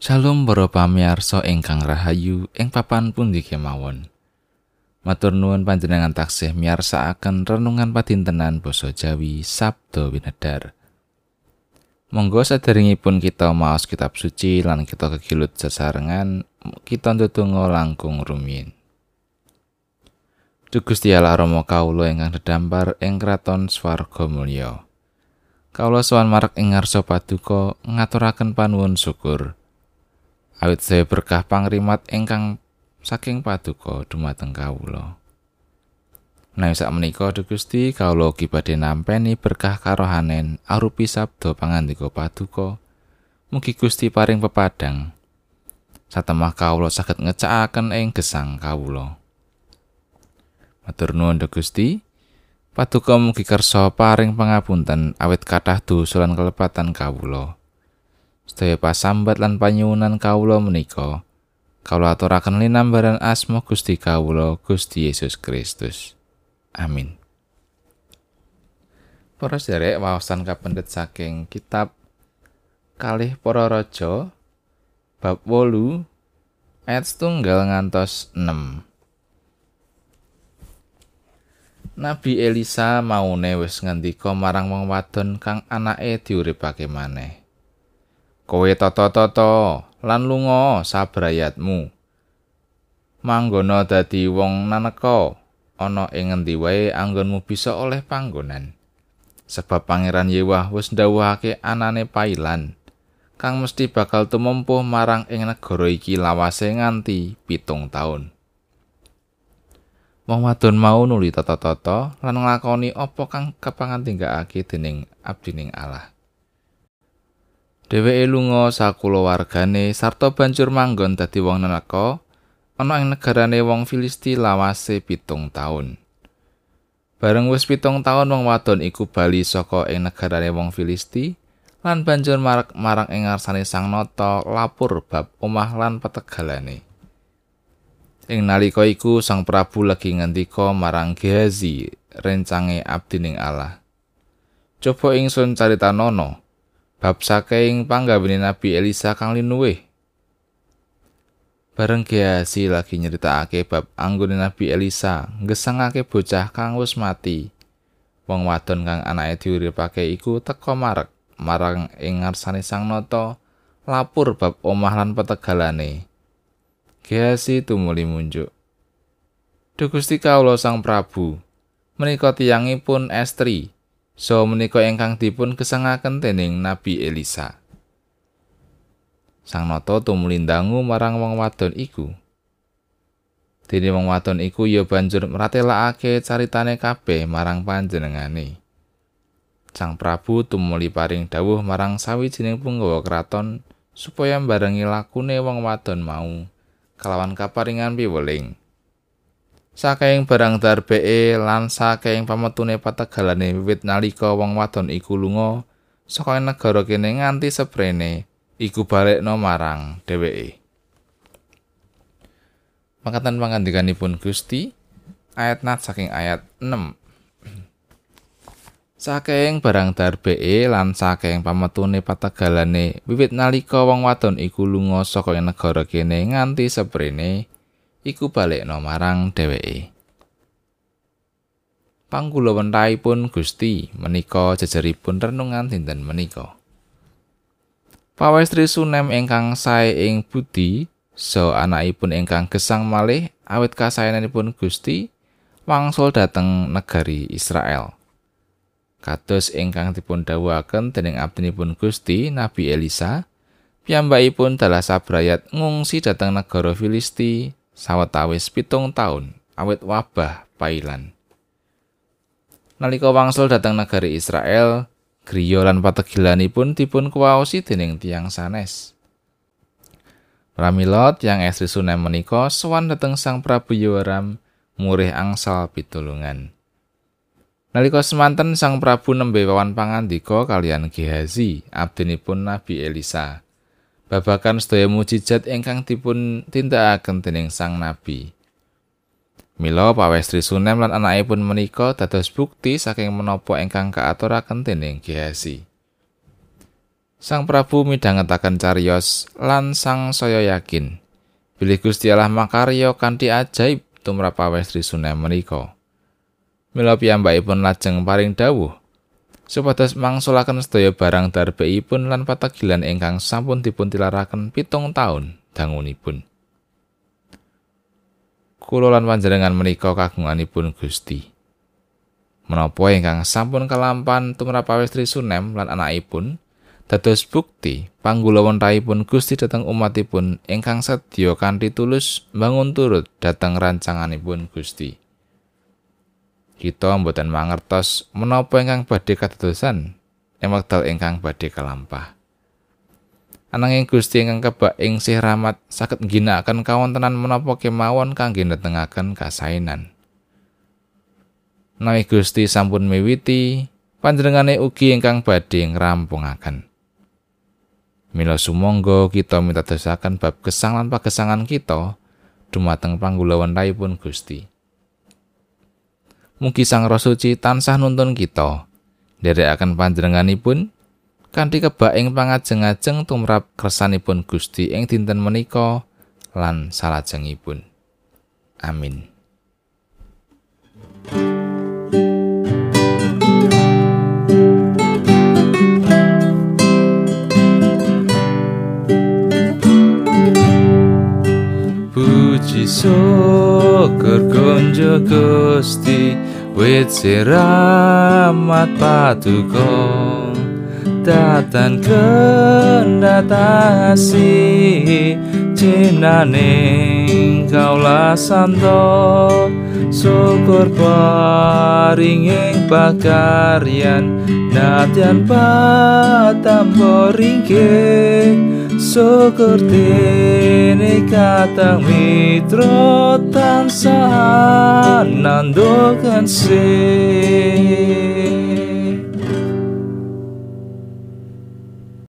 Shalom para pamirsa ingkang rahayu ing papan pundi kemawon. Matur nuwun panjenengan taksih miyarsakaken renungan padintenan basa Jawi Sabda Winedar. Monggo sadaringipun kita maos kitab suci lan kita kegilut sesarengan, kita ndedonga langkung rumiyin. Duh Gusti Allah Rama kawula ingkang dedampar ing kraton swarga mulya. Kawula sowan marek ing ngarsa paduka ngaturaken panuwun syukur. Awit saya berkah pangrimat ingkang saking paduka dumateng kawula. Nanging sak menika Gusti kawula ugi badhe nampeni berkah karohanen arupi sabda pangandika paduka. Mugi Gusti paring pepadang. Satemah kawula saged ngecakaken ing gesang kawula. Matur nuwun Gusti. Paduka mugi kersa paring pangapunten awit kathah dosa lan kelepatan kawula. Sedaya pasambat lan panyuwunan kawula menika kawula aturaken linambaran asma Gusti kawula Gusti Yesus Kristus. Amin. Para sederek wawasan kapendet saking kitab kalih para raja bab 8 ayat setunggal ngantos 6 Nabi Elisa maune wis ngendika marang wong wadon kang anake diuripake maneh kowe tata-tata lan lunga sabrayatmu manggono dadi wong naneka ana ing ngendi wae anggonmu bisa oleh panggonan. Sebab pangeran Yewah wis ndawuhake anane pailan kang mesti bakal tumempuh marang ing negara iki lawase nganti pitung taun. Wong wadon mau nuli tata-tata lan nglakoni apa kang kepangantinggakake dening abdining Allah Dheweke lunga sakulawargane sarta banjur manggon dadi wong neneka ana ing negarane wong Filisti lawase pitung taun. Bareng wis pitung taun wong wadon iku bali saka ing negarane wong Filisti lan banjur marang marang ing ngarsane Sang Nata lapor bab omah lan petegalane. Ing nalika iku Sang Prabu lagi ngendika marang Gehazi rencange abdining Allah. Coba ingsun carita nono. Bab saking panggawene Nabi Elisa kang linuwih. Bareng Gehazi lagi nyeritakake bab anggone Nabi Elisa ngesangake bocah kang wis mati. Wong wadon kang anake diuripake iku teka marek marang ing ngarsane Sang Nata lapur bab omah lan petegalane. Gehazi tumuli munjuk. Duh Gusti kawula Sang Prabu, menika tiyangipun estri, So menika ingkang dipun kesangaken dening Nabi Elisa. Sang Nata tumlindangu marang wong wadon iku. Dene wong wadon iku ya banjur mratelakake caritane kabeh marang panjenengane. Sang Prabu tumuli paring dawuh marang sawijining punggawa kraton supaya barengi lakune wong wadon mau kalawan kaparingan piweling. Saking barang darbeke lan saking pametune pategalane wiwit nalika wong wadon iku lunga saka negara kene nganti seprene iku balekno marang dheweke. Makatan pangandikanipun Gusti ayat nat saking ayat 6 Saking barang darbeke lan saking pametune pategalane wiwit nalika wong wadon iku lunga saka negara kene nganti seprene iku balekno marang dheweke. Panggula wentaipun Gusti menika jejeripun renungan dinten menika. Pawestri Sunem ingkang sae ing budi so anakipun ingkang gesang malih awit kasayananipun Gusti wangsul dhateng negari Israel. Kados ingkang dipun dawuhaken dening abdinipun Gusti Nabi Elisa, piyambakipun dalah sabrayat ngungsi dhateng negara Filisti sawetawis pitung taun awit wabah pailan. Nalika wangsul dhateng negari Israel, griya lan pategilanipun dipun kuwaosi dening tiang sanes. Pramila yang estri Sunem menika sowan dhateng Sang Prabu Yoram murih angsal pitulungan. Nalika semanten Sang Prabu nembe wawan pangandika kalian Gehazi, abdinipun Nabi Elisa. Babakan sedaya mujizat ingkang dipun tindakaken dening sang nabi. Mila pawestri Sunem lan anakipun menika dados bukti saking menapa ingkang kaaturaken dening Gehazi. Sang Prabu midhangetaken cariyos lan sang saya yakin bilih Gusti Allah makarya kanthi ajaib tumrap pawestri Sunem menika. Mila piyambakipun lajeng paring dawuh supados mangsulaken sedaya barang darbeipun lan patagilan ingkang sampun dipun tilaraken pitung taun dangunipun. Kulo lan panjenengan menika kagunganipun Gusti. Menapa ingkang sampun kelampan tumrap pawestri Sunem lan anakipun, dados bukti panggulawenthahipun Gusti dhateng umatipun ingkang sedya kanthi tulus bangun turut dhateng rancanganipun Gusti. Kita mboten mangertos menapa ingkang badhe kadadosan ing wekdal ingkang badhe kalampah. Ananging Gusti ingkang kebak ing sih rahmat saged ngginakaken kawontenan menapa kemawon kangge netengaken kasainan. Nawi Gusti sampun miwiti, panjenengane ugi ingkang badhe ngrampungaken. Mila sumangga kita mitadosaken bab gesang lan pagesangan kita dumateng panggulawan pun Gusti. Mugi Sang Roh Suci tansah nuntun kita nderekaken panjenenganipun kanthi kebak ing pangajeng-ajeng tumrap kersanipun Gusti ing dinten menika lan salajengipun. Amin. syukur kunjo gusti wit siramat paduka datan kendatasi cinaning kaula santo syukur paringing pakaryan nadyan patambo ringkeh syukur dene katang mitra tansah nandukan sing